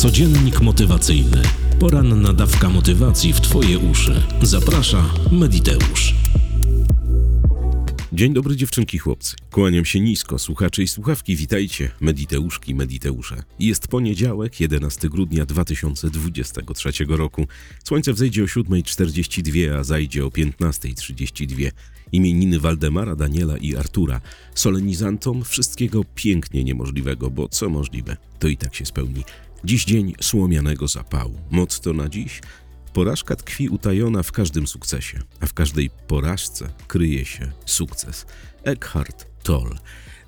Codziennik motywacyjny. Poranna dawka motywacji w Twoje uszy. Zaprasza Mediteusz. Dzień dobry dziewczynki, chłopcy. Kłaniam się nisko, słuchacze i słuchawki, witajcie, mediteuszki, mediteusze. Jest poniedziałek, 11 grudnia 2023 roku. Słońce wzejdzie o 7.42, a zajdzie o 15.32. Imieniny Waldemara, Daniela i Artura. Solenizantom wszystkiego pięknie niemożliwego, bo co możliwe, to i tak się spełni. Dziś dzień słomianego zapału. Motto na dziś? Porażka tkwi utajona w każdym sukcesie, a w każdej porażce kryje się sukces. Eckhart Tolle.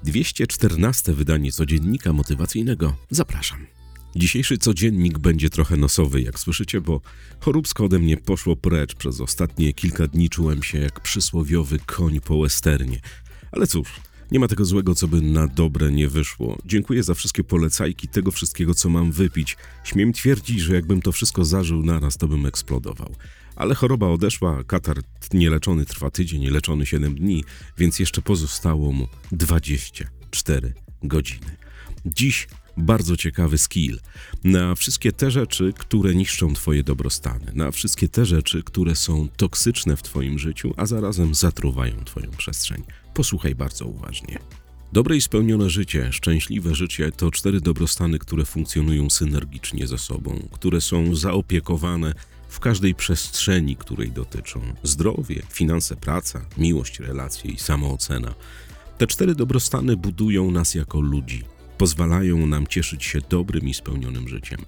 214 wydanie codziennika motywacyjnego. Zapraszam. Dzisiejszy codziennik będzie trochę nosowy, jak słyszycie, bo choróbsko ode mnie poszło precz. Przez ostatnie kilka dni czułem się jak przysłowiowy koń po westernie. Ale cóż, nie ma tego złego, co by na dobre nie wyszło. Dziękuję za wszystkie polecajki tego wszystkiego, co mam wypić. Śmiem twierdzić, że jakbym to wszystko zażył naraz, to bym eksplodował. Ale choroba odeszła, katar nieleczony trwa tydzień, leczony 7 dni, więc jeszcze pozostało mu 24 godziny. Dziś bardzo ciekawy skill na wszystkie te rzeczy, które niszczą Twoje dobrostany, na wszystkie te rzeczy, które są toksyczne w Twoim życiu, a zarazem zatruwają Twoją przestrzeń. Posłuchaj bardzo uważnie. Dobre i spełnione życie, szczęśliwe życie to cztery dobrostany, które funkcjonują synergicznie ze sobą, które są zaopiekowane w każdej przestrzeni, której dotyczą. Zdrowie, finanse, praca, miłość, relacje i samoocena. Te cztery dobrostany budują nas jako ludzi, pozwalają nam cieszyć się dobrym i spełnionym życiem.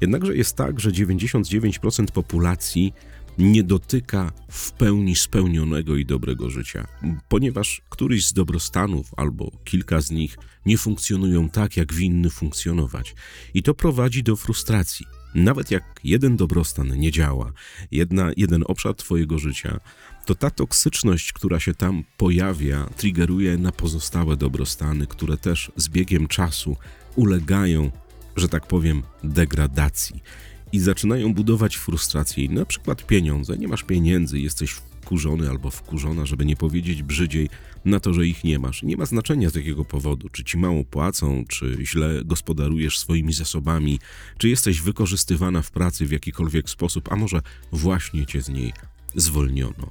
Jednakże jest tak, że 99% populacji nie dotyka w pełni spełnionego i dobrego życia, ponieważ któryś z dobrostanów albo kilka z nich nie funkcjonują tak, jak winny funkcjonować. I to prowadzi do frustracji. Nawet jak jeden dobrostan nie działa, jedna, jeden obszar Twojego życia, to ta toksyczność, która się tam pojawia, triggeruje na pozostałe dobrostany, które też z biegiem czasu ulegają, że tak powiem, degradacji i zaczynają budować frustrację. Na przykład pieniądze. Nie masz pieniędzy, jesteś wkurzony albo wkurzona, żeby nie powiedzieć brzydziej, na to, że ich nie masz. Nie ma znaczenia z jakiego powodu, czy ci mało płacą, czy źle gospodarujesz swoimi zasobami, czy jesteś wykorzystywana w pracy w jakikolwiek sposób, a może właśnie cię z niej zwolniono.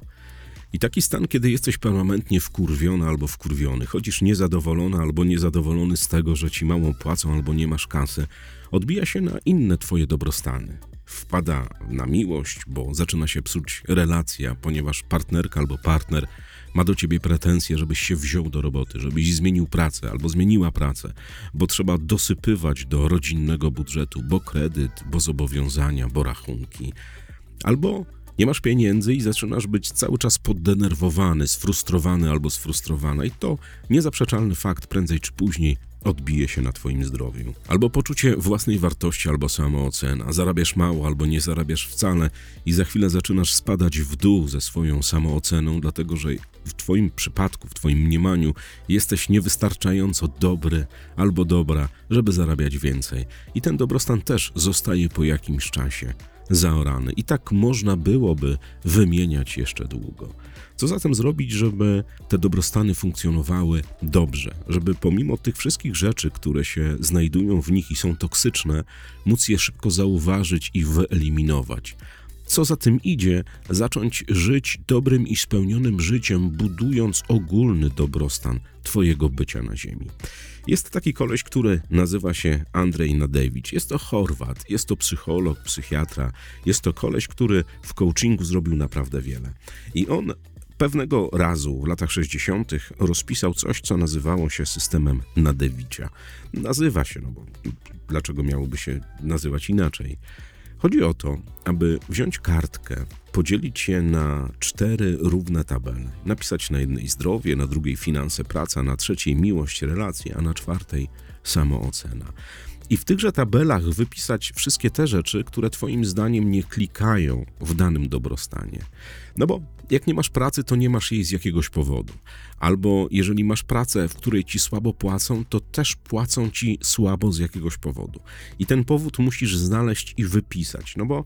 I taki stan, kiedy jesteś permanentnie wkurwiona albo wkurwiony, chodzisz niezadowolona albo niezadowolony z tego, że ci mało płacą albo nie masz kasy, odbija się na inne twoje dobrostany. Wpada na miłość, bo zaczyna się psuć relacja, ponieważ partnerka albo partner ma do ciebie pretensje, żebyś się wziął do roboty, żebyś zmienił pracę albo zmieniła pracę, bo trzeba dosypywać do rodzinnego budżetu, bo kredyt, bo zobowiązania, bo rachunki. Albo nie masz pieniędzy i zaczynasz być cały czas poddenerwowany, sfrustrowany albo sfrustrowana, i to niezaprzeczalny fakt prędzej czy później odbije się na Twoim zdrowiu. Albo poczucie własnej wartości, albo samoocena. Zarabiasz mało, albo nie zarabiasz wcale, i za chwilę zaczynasz spadać w dół ze swoją samooceną, dlatego że w Twoim przypadku, w Twoim mniemaniu jesteś niewystarczająco dobry albo dobra, żeby zarabiać więcej. I ten dobrostan też zostaje po jakimś czasie zaorany. I tak można byłoby wymieniać jeszcze długo. Co zatem zrobić, żeby te dobrostany funkcjonowały dobrze, żeby pomimo tych wszystkich rzeczy, które się znajdują w nich i są toksyczne, móc je szybko zauważyć i wyeliminować? Co za tym idzie, zacząć żyć dobrym i spełnionym życiem, budując ogólny dobrostan Twojego bycia na Ziemi. Jest taki koleś, który nazywa się Andrzej Nadewicz. Jest to Chorwat, jest to psycholog, psychiatra. Jest to koleś, który w coachingu zrobił naprawdę wiele. I on pewnego razu w latach 60. rozpisał coś, co nazywało się systemem Nadewicza. Nazywa się, no bo dlaczego miałoby się nazywać inaczej? Chodzi o to, aby wziąć kartkę, podzielić je na cztery równe tabele, napisać na jednej zdrowie, na drugiej finanse, praca, na trzeciej miłość, relacje, a na czwartej samoocena. I w tychże tabelach wypisać wszystkie te rzeczy, które Twoim zdaniem nie klikają w danym dobrostanie. No bo jak nie masz pracy, to nie masz jej z jakiegoś powodu. Albo jeżeli masz pracę, w której ci słabo płacą, to też płacą ci słabo z jakiegoś powodu. I ten powód musisz znaleźć i wypisać. No bo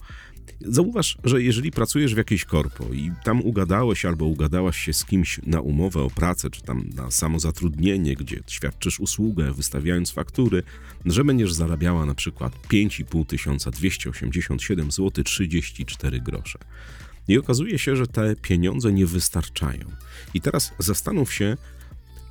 Zauważ, że jeżeli pracujesz w jakiejś korpo i tam ugadałeś albo ugadałaś się z kimś na umowę o pracę, czy tam na samozatrudnienie, gdzie świadczysz usługę, wystawiając faktury, że będziesz zarabiała na przykład 5,5 tysiąca 287 zł 34 grosze. I okazuje się, że te pieniądze nie wystarczają. I teraz zastanów się,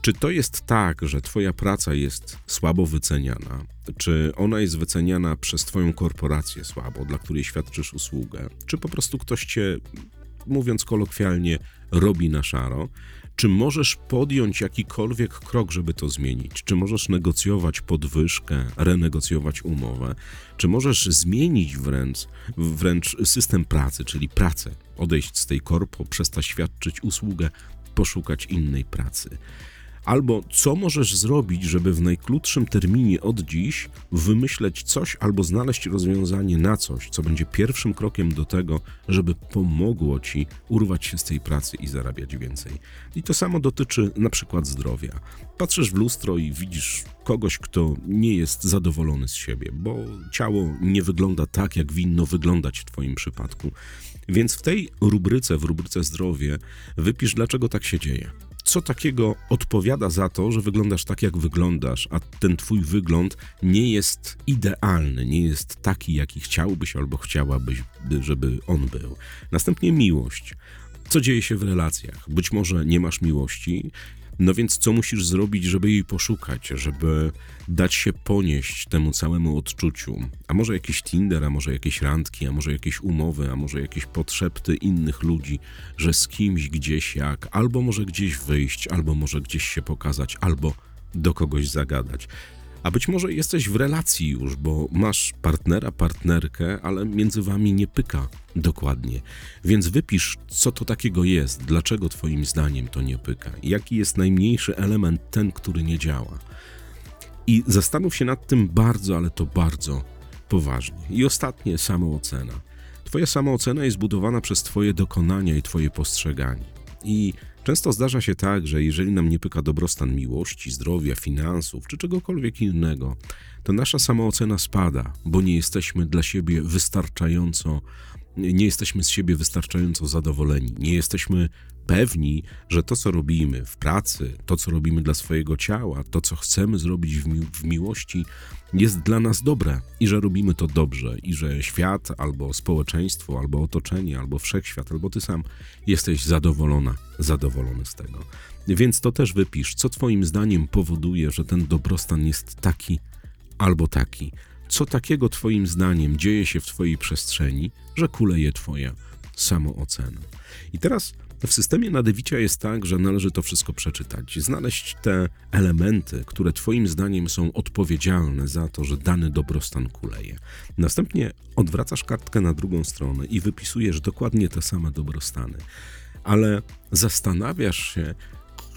czy to jest tak, że Twoja praca jest słabo wyceniana? Czy ona jest wyceniana przez Twoją korporację słabo, dla której świadczysz usługę? Czy po prostu ktoś Cię, mówiąc kolokwialnie, robi na szaro? Czy możesz podjąć jakikolwiek krok, żeby to zmienić? Czy możesz negocjować podwyżkę, renegocjować umowę? Czy możesz zmienić wręcz, wręcz system pracy, czyli pracę, odejść z tej korpo, przestać świadczyć usługę, poszukać innej pracy? Albo co możesz zrobić, żeby w najkrótszym terminie od dziś wymyśleć coś albo znaleźć rozwiązanie na coś, co będzie pierwszym krokiem do tego, żeby pomogło ci urwać się z tej pracy i zarabiać więcej. I to samo dotyczy na przykład zdrowia. Patrzysz w lustro i widzisz kogoś, kto nie jest zadowolony z siebie, bo ciało nie wygląda tak, jak winno wyglądać w Twoim przypadku. Więc w tej rubryce, w rubryce zdrowie, wypisz, dlaczego tak się dzieje co takiego odpowiada za to, że wyglądasz tak, jak wyglądasz, a ten twój wygląd nie jest idealny, nie jest taki, jaki chciałbyś albo chciałabyś, żeby on był. Następnie miłość. Co dzieje się w relacjach? Być może nie masz miłości, no więc co musisz zrobić, żeby jej poszukać, żeby dać się ponieść temu całemu odczuciu? A może jakiś Tinder, a może jakieś randki, a może jakieś umowy, a może jakieś podszepty innych ludzi, że z kimś gdzieś jak, albo może gdzieś wyjść, albo może gdzieś się pokazać, albo do kogoś zagadać. A być może jesteś w relacji już, bo masz partnera, partnerkę, ale między wami nie pyka dokładnie. Więc wypisz, co to takiego jest, dlaczego Twoim zdaniem to nie pyka, jaki jest najmniejszy element ten, który nie działa. I zastanów się nad tym bardzo, ale to bardzo poważnie. I ostatnie, samoocena. Twoja samoocena jest budowana przez Twoje dokonania i Twoje postrzeganie. I Często zdarza się tak, że jeżeli nam nie pyka dobrostan miłości, zdrowia, finansów czy czegokolwiek innego, to nasza samoocena spada, bo nie jesteśmy dla siebie wystarczająco, nie jesteśmy z siebie wystarczająco zadowoleni, nie jesteśmy pewni, że to, co robimy w pracy, to, co robimy dla swojego ciała, to, co chcemy zrobić w, mi w miłości, jest dla nas dobre i że robimy to dobrze, i że świat, albo społeczeństwo, albo otoczenie, albo wszechświat, albo ty sam jesteś zadowolona, zadowolony z tego. Więc to też wypisz, co Twoim zdaniem powoduje, że ten dobrostan jest taki albo taki. Co takiego Twoim zdaniem dzieje się w Twojej przestrzeni, że kuleje Twoja samoocena. I teraz w systemie nadewicia jest tak, że należy to wszystko przeczytać, znaleźć te elementy, które Twoim zdaniem są odpowiedzialne za to, że dany dobrostan kuleje. Następnie odwracasz kartkę na drugą stronę i wypisujesz dokładnie te same dobrostany, ale zastanawiasz się,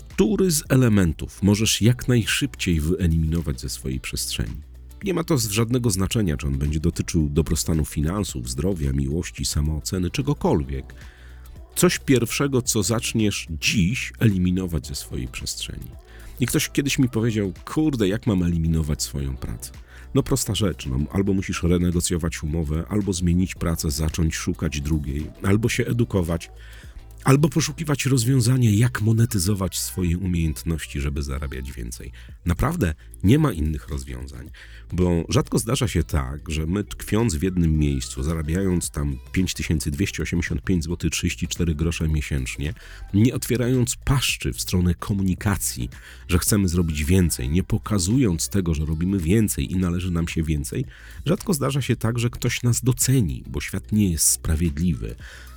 który z elementów możesz jak najszybciej wyeliminować ze swojej przestrzeni. Nie ma to żadnego znaczenia, czy on będzie dotyczył dobrostanu finansów, zdrowia, miłości, samooceny, czegokolwiek coś pierwszego, co zaczniesz dziś eliminować ze swojej przestrzeni. I ktoś kiedyś mi powiedział: Kurde, jak mam eliminować swoją pracę? No prosta rzecz, no, albo musisz renegocjować umowę, albo zmienić pracę, zacząć szukać drugiej, albo się edukować, albo poszukiwać rozwiązania, jak monetyzować swoje umiejętności, żeby zarabiać więcej. Naprawdę nie ma innych rozwiązań, bo rzadko zdarza się tak, że my tkwiąc w jednym miejscu, zarabiając tam 5285 zł 34 grosze miesięcznie, nie otwierając paszczy w stronę komunikacji, że chcemy zrobić więcej, nie pokazując tego, że robimy więcej i należy nam się więcej, rzadko zdarza się tak, że ktoś nas doceni, bo świat nie jest sprawiedliwy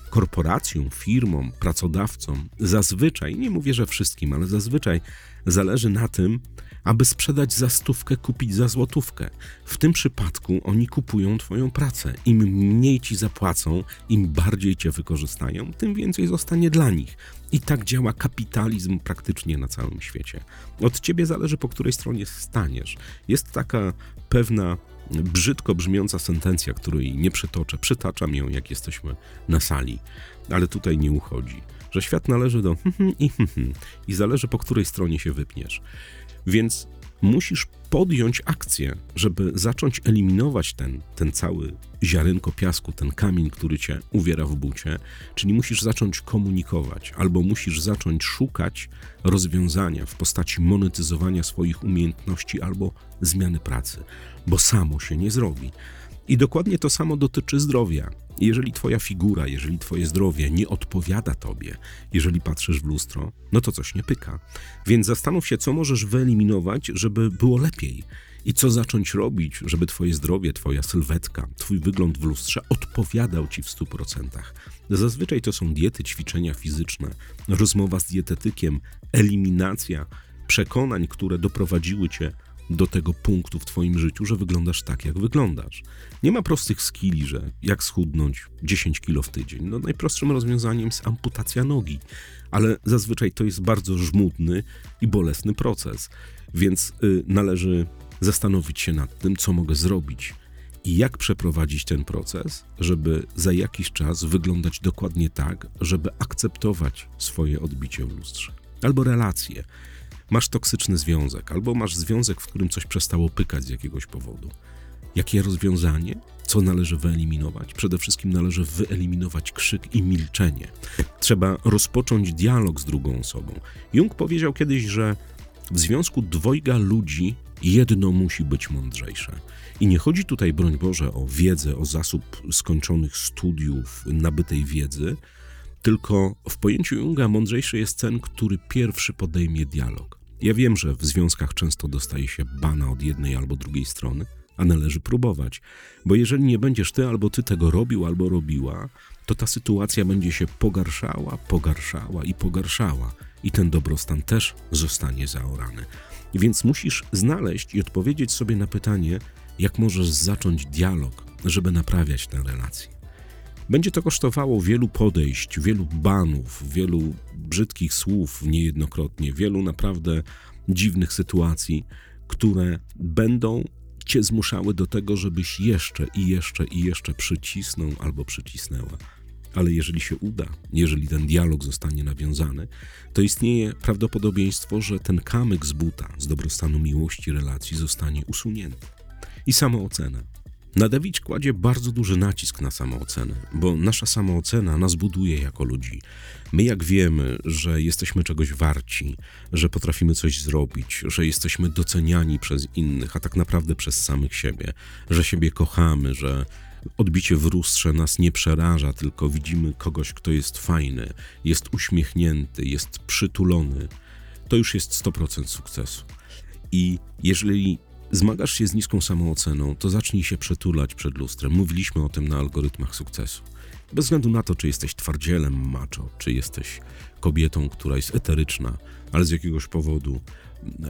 korporacjom, firmom, pracodawcom zazwyczaj, nie mówię, że wszystkim, ale zazwyczaj zależy na tym, aby sprzedać za stówkę, kupić za złotówkę. W tym przypadku oni kupują Twoją pracę. Im mniej Ci zapłacą, im bardziej Cię wykorzystają, tym więcej zostanie dla nich. I tak działa kapitalizm praktycznie na całym świecie. Od Ciebie zależy, po której stronie staniesz. Jest taka pewna brzydko brzmiąca sentencja, której nie przytoczę. Przytaczam ją, jak jesteśmy na sali, ale tutaj nie uchodzi. Że świat należy do i i zależy po której stronie się wypniesz. Więc musisz podjąć akcję, żeby zacząć eliminować ten, ten cały ziarenko piasku, ten kamień, który cię uwiera w bucie, czyli musisz zacząć komunikować, albo musisz zacząć szukać rozwiązania w postaci monetyzowania swoich umiejętności albo zmiany pracy, bo samo się nie zrobi. I dokładnie to samo dotyczy zdrowia. Jeżeli twoja figura, jeżeli twoje zdrowie nie odpowiada tobie, jeżeli patrzysz w lustro, no to coś nie pyka. Więc zastanów się, co możesz wyeliminować, żeby było lepiej. I co zacząć robić, żeby twoje zdrowie, twoja sylwetka, twój wygląd w lustrze odpowiadał ci w 100%. Zazwyczaj to są diety, ćwiczenia fizyczne, rozmowa z dietetykiem, eliminacja przekonań, które doprowadziły cię do tego punktu w Twoim życiu, że wyglądasz tak, jak wyglądasz. Nie ma prostych skilli, że jak schudnąć 10 kilo w tydzień. No, najprostszym rozwiązaniem jest amputacja nogi, ale zazwyczaj to jest bardzo żmudny i bolesny proces, więc y, należy zastanowić się nad tym, co mogę zrobić i jak przeprowadzić ten proces, żeby za jakiś czas wyglądać dokładnie tak, żeby akceptować swoje odbicie w lustrze albo relacje masz toksyczny związek, albo masz związek, w którym coś przestało pykać z jakiegoś powodu. Jakie rozwiązanie? Co należy wyeliminować? Przede wszystkim należy wyeliminować krzyk i milczenie. Trzeba rozpocząć dialog z drugą osobą. Jung powiedział kiedyś, że w związku dwojga ludzi jedno musi być mądrzejsze. I nie chodzi tutaj, broń Boże, o wiedzę, o zasób skończonych studiów, nabytej wiedzy, tylko w pojęciu Junga mądrzejszy jest ten, który pierwszy podejmie dialog. Ja wiem, że w związkach często dostaje się bana od jednej albo drugiej strony, a należy próbować, bo jeżeli nie będziesz ty albo ty tego robił albo robiła, to ta sytuacja będzie się pogarszała, pogarszała i pogarszała, i ten dobrostan też zostanie zaorany. Więc musisz znaleźć i odpowiedzieć sobie na pytanie, jak możesz zacząć dialog, żeby naprawiać tę relację. Będzie to kosztowało wielu podejść, wielu banów, wielu brzydkich słów niejednokrotnie, wielu naprawdę dziwnych sytuacji, które będą cię zmuszały do tego, żebyś jeszcze i jeszcze i jeszcze przycisnął albo przycisnęła. Ale jeżeli się uda, jeżeli ten dialog zostanie nawiązany, to istnieje prawdopodobieństwo, że ten kamyk z buta, z dobrostanu miłości relacji zostanie usunięty. I samoocena. Nadewicz kładzie bardzo duży nacisk na samoocenę, bo nasza samoocena nas buduje jako ludzi. My, jak wiemy, że jesteśmy czegoś warci, że potrafimy coś zrobić, że jesteśmy doceniani przez innych, a tak naprawdę przez samych siebie, że siebie kochamy, że odbicie w lustrze nas nie przeraża, tylko widzimy kogoś, kto jest fajny, jest uśmiechnięty, jest przytulony, to już jest 100% sukcesu. I jeżeli zmagasz się z niską samooceną, to zacznij się przetulać przed lustrem. Mówiliśmy o tym na algorytmach sukcesu. Bez względu na to, czy jesteś twardzielem macho, czy jesteś kobietą, która jest eteryczna, ale z jakiegoś powodu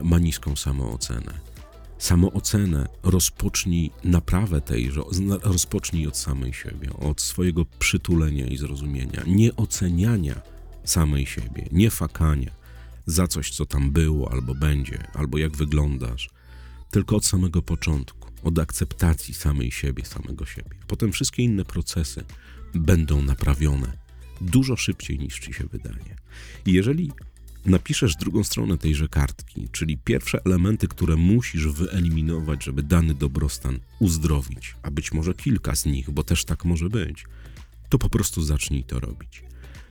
ma niską samoocenę. Samoocenę rozpocznij naprawę tejże, rozpocznij od samej siebie, od swojego przytulenia i zrozumienia, nie oceniania samej siebie, nie fakania za coś, co tam było albo będzie, albo jak wyglądasz, tylko od samego początku, od akceptacji samej siebie, samego siebie. Potem wszystkie inne procesy będą naprawione dużo szybciej niż ci się wydaje. I jeżeli napiszesz drugą stronę tejże kartki, czyli pierwsze elementy, które musisz wyeliminować, żeby dany dobrostan uzdrowić, a być może kilka z nich, bo też tak może być, to po prostu zacznij to robić.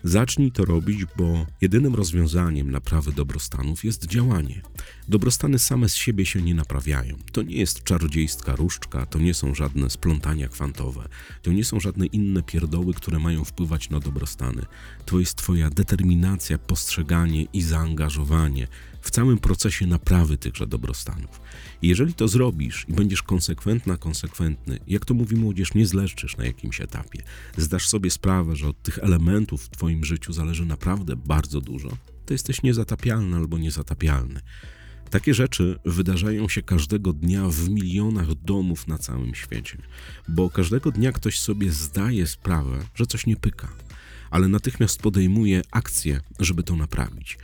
Zacznij to robić, bo jedynym rozwiązaniem naprawy dobrostanów jest działanie. Dobrostany same z siebie się nie naprawiają. To nie jest czarodziejska różdżka, to nie są żadne splątania kwantowe, to nie są żadne inne pierdoły, które mają wpływać na dobrostany. To jest Twoja determinacja, postrzeganie i zaangażowanie w całym procesie naprawy tychże dobrostanów. I jeżeli to zrobisz i będziesz konsekwentna, konsekwentny, jak to mówi młodzież, nie zleszczysz na jakimś etapie, zdasz sobie sprawę, że od tych elementów w Twoim życiu zależy naprawdę bardzo dużo, to jesteś niezatapialny albo niezatapialny. Takie rzeczy wydarzają się każdego dnia w milionach domów na całym świecie, bo każdego dnia ktoś sobie zdaje sprawę, że coś nie pyka, ale natychmiast podejmuje akcję, żeby to naprawić.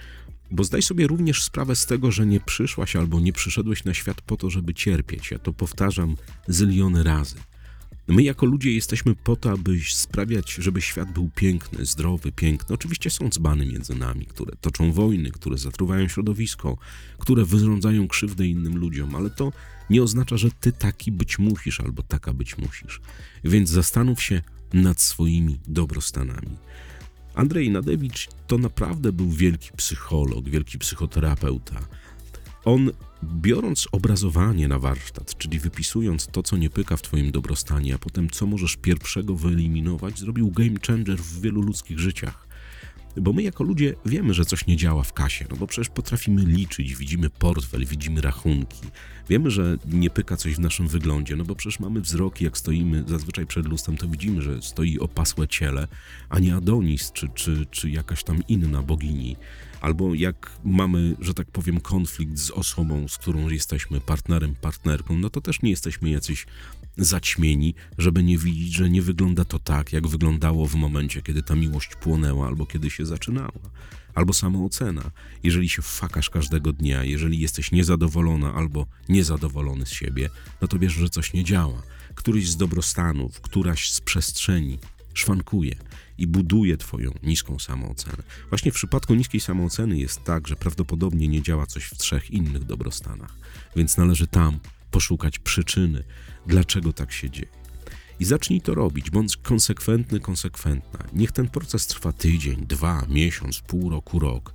Bo zdaj sobie również sprawę z tego, że nie przyszłaś albo nie przyszedłeś na świat po to, żeby cierpieć. Ja to powtarzam zyliony razy. My jako ludzie jesteśmy po to, aby sprawiać, żeby świat był piękny, zdrowy, piękny. Oczywiście są dzbany między nami, które toczą wojny, które zatruwają środowisko, które wyrządzają krzywdę innym ludziom, ale to nie oznacza, że ty taki być musisz albo taka być musisz. Więc zastanów się nad swoimi dobrostanami. Andrzej Nadewicz to naprawdę był wielki psycholog, wielki psychoterapeuta. On, biorąc obrazowanie na warsztat, czyli wypisując to, co nie pyka w Twoim dobrostanie, a potem co możesz pierwszego wyeliminować, zrobił game changer w wielu ludzkich życiach. Bo my jako ludzie wiemy, że coś nie działa w kasie, no bo przecież potrafimy liczyć, widzimy portfel, widzimy rachunki. Wiemy, że nie pyka coś w naszym wyglądzie, no bo przecież mamy wzroki, jak stoimy zazwyczaj przed lustrem, to widzimy, że stoi opasłe ciele, a nie Adonis czy, czy, czy jakaś tam inna bogini. Albo jak mamy, że tak powiem, konflikt z osobą, z którą jesteśmy partnerem, partnerką, no to też nie jesteśmy jacyś zaćmieni, żeby nie widzieć, że nie wygląda to tak, jak wyglądało w momencie, kiedy ta miłość płonęła albo kiedy się zaczynała. Albo samoocena. Jeżeli się fakasz każdego dnia, jeżeli jesteś niezadowolona albo niezadowolony z siebie, no to wiesz, że coś nie działa. Któryś z dobrostanów, któraś z przestrzeni szwankuje i buduje Twoją niską samoocenę. Właśnie w przypadku niskiej samooceny jest tak, że prawdopodobnie nie działa coś w trzech innych dobrostanach, więc należy tam poszukać przyczyny, dlaczego tak się dzieje. I zacznij to robić, bądź konsekwentny, konsekwentna. Niech ten proces trwa tydzień, dwa, miesiąc, pół roku, rok,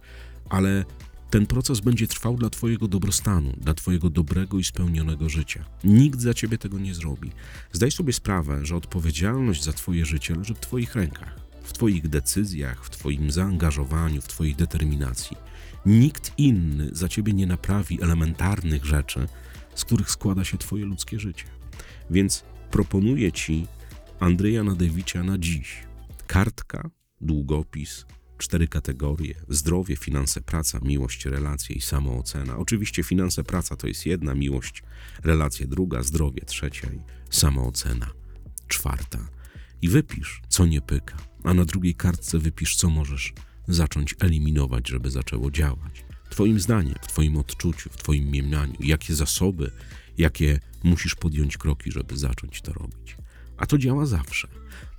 ale ten proces będzie trwał dla Twojego dobrostanu, dla Twojego dobrego i spełnionego życia. Nikt za Ciebie tego nie zrobi. Zdaj sobie sprawę, że odpowiedzialność za Twoje życie leży w Twoich rękach, w Twoich decyzjach, w Twoim zaangażowaniu, w Twojej determinacji. Nikt inny za Ciebie nie naprawi elementarnych rzeczy, z których składa się Twoje ludzkie życie. Więc proponuję Ci Andrzeja Nadewicza na dziś. Kartka, długopis, cztery kategorie: zdrowie, finanse, praca, miłość, relacje i samoocena. Oczywiście finanse, praca to jest jedna, miłość, relacje druga, zdrowie trzecia i samoocena czwarta. I wypisz, co nie pyka, a na drugiej kartce wypisz, co możesz zacząć eliminować, żeby zaczęło działać. Twoim zdaniem, w Twoim odczuciu, w Twoim mniemaniu, jakie zasoby, jakie musisz podjąć kroki, żeby zacząć to robić. A to działa zawsze.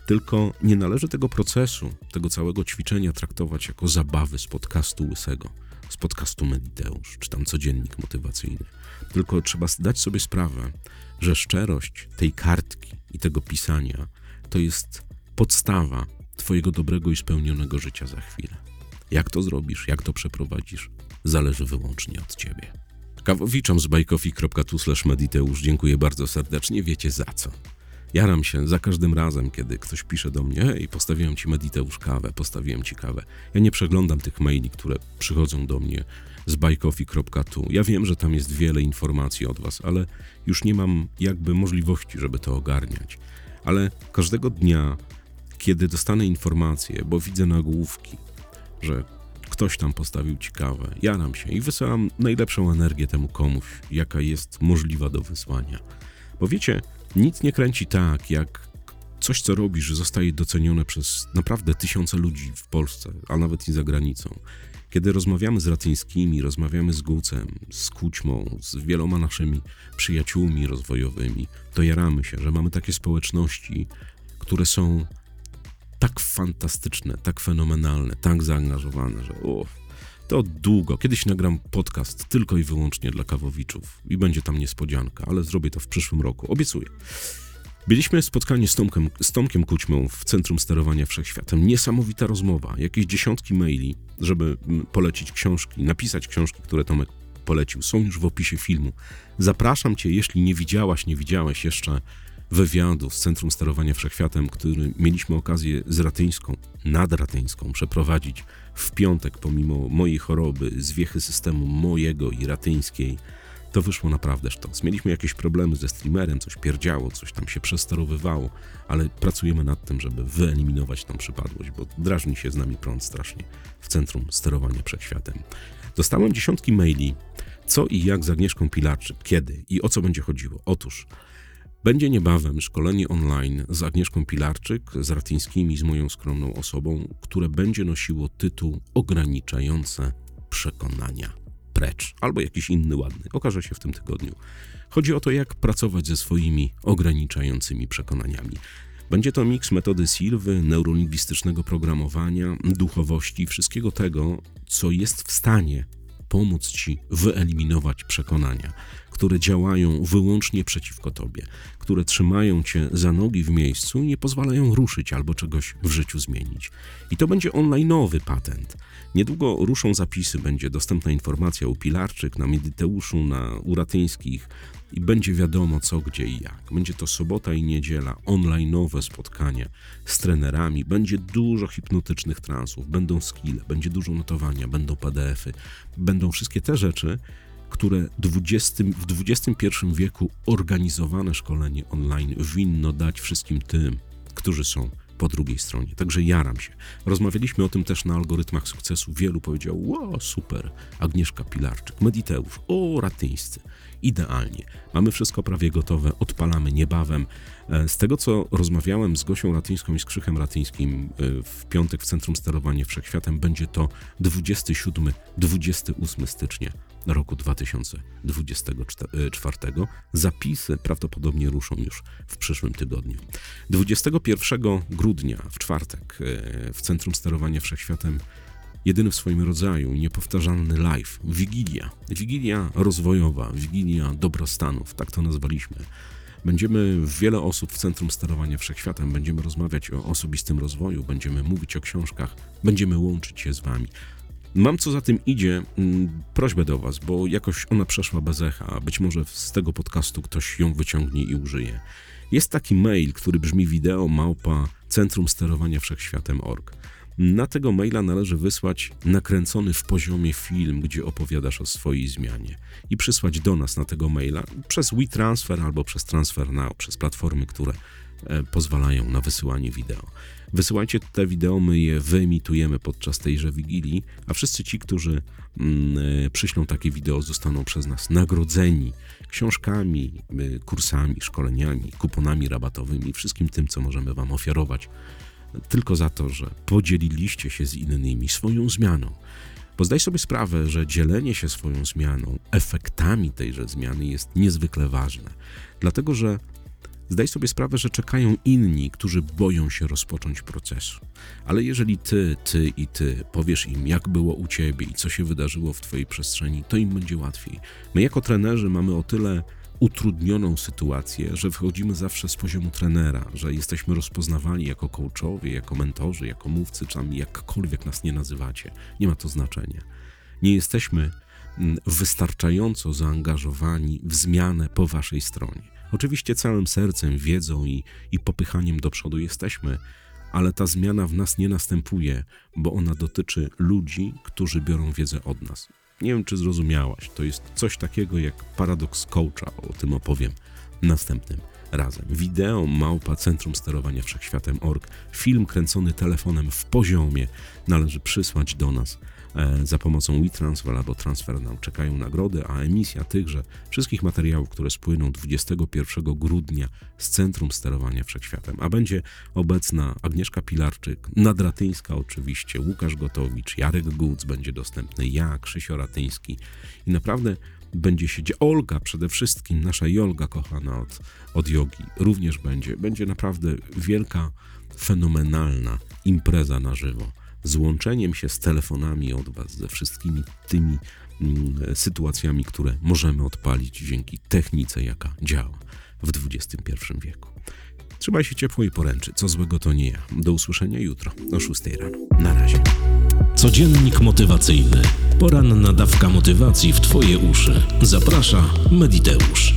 Tylko nie należy tego procesu, tego całego ćwiczenia traktować jako zabawy z podcastu Łysego, z podcastu Mediteusz, czy tam codziennik motywacyjny. Tylko trzeba zdać sobie sprawę, że szczerość tej kartki i tego pisania to jest podstawa Twojego dobrego i spełnionego życia za chwilę. Jak to zrobisz, jak to przeprowadzisz, zależy wyłącznie od Ciebie. Kawowiczom z bajkofi.tu mediteusz dziękuję bardzo serdecznie, wiecie za co. Jaram się za każdym razem, kiedy ktoś pisze do mnie i postawiłem ci Mediteusz kawę, postawiłem ci kawę. Ja nie przeglądam tych maili, które przychodzą do mnie z bajkofi.tu. Ja wiem, że tam jest wiele informacji od was, ale już nie mam jakby możliwości, żeby to ogarniać. Ale każdego dnia, kiedy dostanę informacje, bo widzę nagłówki, że ktoś tam postawił ci kawę, jaram się i wysyłam najlepszą energię temu komuś, jaka jest możliwa do wysłania. Bo wiecie, nic nie kręci tak, jak coś, co robisz, zostaje docenione przez naprawdę tysiące ludzi w Polsce, a nawet i za granicą. Kiedy rozmawiamy z Ratyńskimi, rozmawiamy z Gucem, z Kućmą, z wieloma naszymi przyjaciółmi rozwojowymi, to jaramy się, że mamy takie społeczności, które są tak fantastyczne, tak fenomenalne, tak zaangażowane, że uff, to długo. Kiedyś nagram podcast tylko i wyłącznie dla kawowiczów i będzie tam niespodzianka, ale zrobię to w przyszłym roku, obiecuję. Byliśmy spotkani z Tomkiem, z Tomkiem Kućmą w Centrum Sterowania Wszechświatem. Niesamowita rozmowa, jakieś dziesiątki maili, żeby polecić książki, napisać książki, które Tomek polecił. Są już w opisie filmu. Zapraszam Cię, jeśli nie widziałaś, nie widziałeś jeszcze wywiadu z Centrum Sterowania Wszechświatem, który mieliśmy okazję z Ratyńską, nad Ratyńską przeprowadzić w piątek, pomimo mojej choroby, zwiechy systemu mojego i ratyńskiej, to wyszło naprawdę sztos. Mieliśmy jakieś problemy ze streamerem, coś pierdziało, coś tam się przesterowywało, ale pracujemy nad tym, żeby wyeliminować tą przypadłość, bo drażni się z nami prąd strasznie w Centrum Sterowania Wszechświatem. Dostałem dziesiątki maili, co i jak z Agnieszką Pilarczyk, kiedy i o co będzie chodziło. Otóż będzie niebawem szkolenie online z Agnieszką Pilarczyk, z Ratyńskimi, z moją skromną osobą, które będzie nosiło tytuł Ograniczające przekonania. Precz, albo jakiś inny ładny. Okaże się w tym tygodniu. Chodzi o to, jak pracować ze swoimi ograniczającymi przekonaniami. Będzie to miks metody Silwy, neurolingwistycznego programowania, duchowości, wszystkiego tego, co jest w stanie pomóc ci wyeliminować przekonania, które działają wyłącznie przeciwko tobie, które trzymają cię za nogi w miejscu i nie pozwalają ruszyć albo czegoś w życiu zmienić. I to będzie onlineowy patent. Niedługo ruszą zapisy, będzie dostępna informacja u Pilarczyk, na Medyteuszu, na Uratyńskich i będzie wiadomo co, gdzie i jak. Będzie to sobota i niedziela, onlineowe spotkania z trenerami, będzie dużo hipnotycznych transów, będą skille, będzie dużo notowania, będą PDFy, będą wszystkie te rzeczy, które 20, w XXI wieku organizowane szkolenie online winno dać wszystkim tym, którzy są po drugiej stronie. Także jaram się. Rozmawialiśmy o tym też na algorytmach sukcesu. Wielu powiedział, wow, super, Agnieszka Pilarczyk, Mediteusz, o, ratyńscy. Idealnie. Mamy wszystko prawie gotowe, odpalamy niebawem. E, Z tego, co rozmawiałem z Gosią Ratyńską i z Krzychem Ratyńskim e, w piątek w Centrum Sterowania Wszechświatem, będzie to 27-28 stycznia roku 2024. Zapisy prawdopodobnie ruszą już w przyszłym tygodniu. 21 grudnia, w czwartek, e, w Centrum Sterowania Wszechświatem jedyny w swoim rodzaju, niepowtarzalny live, Wigilia. Wigilia rozwojowa, Wigilia dobrostanów, tak to nazwaliśmy. Będziemy wiele osób w Centrum Sterowania Wszechświatem, będziemy rozmawiać o osobistym rozwoju, będziemy mówić o książkach, będziemy łączyć się z Wami. Mam co za tym idzie mm, prośbę do Was, bo jakoś ona przeszła bez echa, być może z tego podcastu ktoś ją wyciągnie i użyje. Jest taki mail, który brzmi wideo małpa Centrum Sterowania Wszechświatem.org. Na tego maila należy wysłać nakręcony w poziomie film, gdzie opowiadasz o swojej zmianie i przysłać do nas na tego maila przez WeTransfer albo przez Transfer Now, przez platformy, które e, pozwalają na wysyłanie wideo. Wysyłajcie te wideo, my je wyemitujemy podczas tejże wigilii, a wszyscy ci, którzy mm, e, przyślą takie wideo, zostaną przez nas nagrodzeni książkami, y, kursami, szkoleniami, kuponami rabatowymi, wszystkim tym, co możemy Wam ofiarować tylko za to, że podzieliliście się z innymi swoją zmianą. Bo zdaj sobie sprawę, że dzielenie się swoją zmianą, efektami tejże zmiany jest niezwykle ważne. Dlatego, że zdaj sobie sprawę, że czekają inni, którzy boją się rozpocząć procesu. Ale jeżeli ty, ty i ty powiesz im, jak było u ciebie i co się wydarzyło w twojej przestrzeni, to im będzie łatwiej. My jako trenerzy mamy o tyle utrudnioną sytuację, że wchodzimy zawsze z poziomu trenera, że jesteśmy rozpoznawani jako coachowie, jako mentorzy, jako mówcy, czy jakkolwiek nas nie nazywacie. Nie ma to znaczenia. Nie jesteśmy mm, wystarczająco zaangażowani w zmianę po waszej stronie. Oczywiście całym sercem, wiedzą i, i popychaniem do przodu jesteśmy, ale ta zmiana w nas nie następuje, bo ona dotyczy ludzi, którzy biorą wiedzę od nas. Nie wiem, czy zrozumiałaś. To jest coś takiego jak paradoks coacha. O tym opowiem następnym razem. Wideo małpa Centrum Sterowania Wszechświatem.org. Film kręcony telefonem w poziomie należy przysłać do nas za pomocą WeTransfer albo TransferNow. Czekają nagrody, a emisja tychże wszystkich materiałów, które spłyną 21 grudnia z Centrum Sterowania Wszechświatem. A będzie obecna Agnieszka Pilarczyk, Nadratyńska oczywiście, Łukasz Gotowicz, Jarek Guc będzie dostępny, ja, Krzysio Ratyński i naprawdę będzie się dzia- Olga przede wszystkim, nasza Jolga kochana od, od jogi również będzie. Będzie naprawdę wielka, fenomenalna impreza na żywo. Z łączeniem się z telefonami od Was, ze wszystkimi tymi mm, sytuacjami, które możemy odpalić dzięki technice, jaka działa w XXI wieku. Trzymaj się ciepło i poręczy. Co złego to nie ja. Do usłyszenia jutro o 6 rano. Na razie. Codziennik motywacyjny. Poranna dawka motywacji w Twoje uszy. Zaprasza Mediteusz.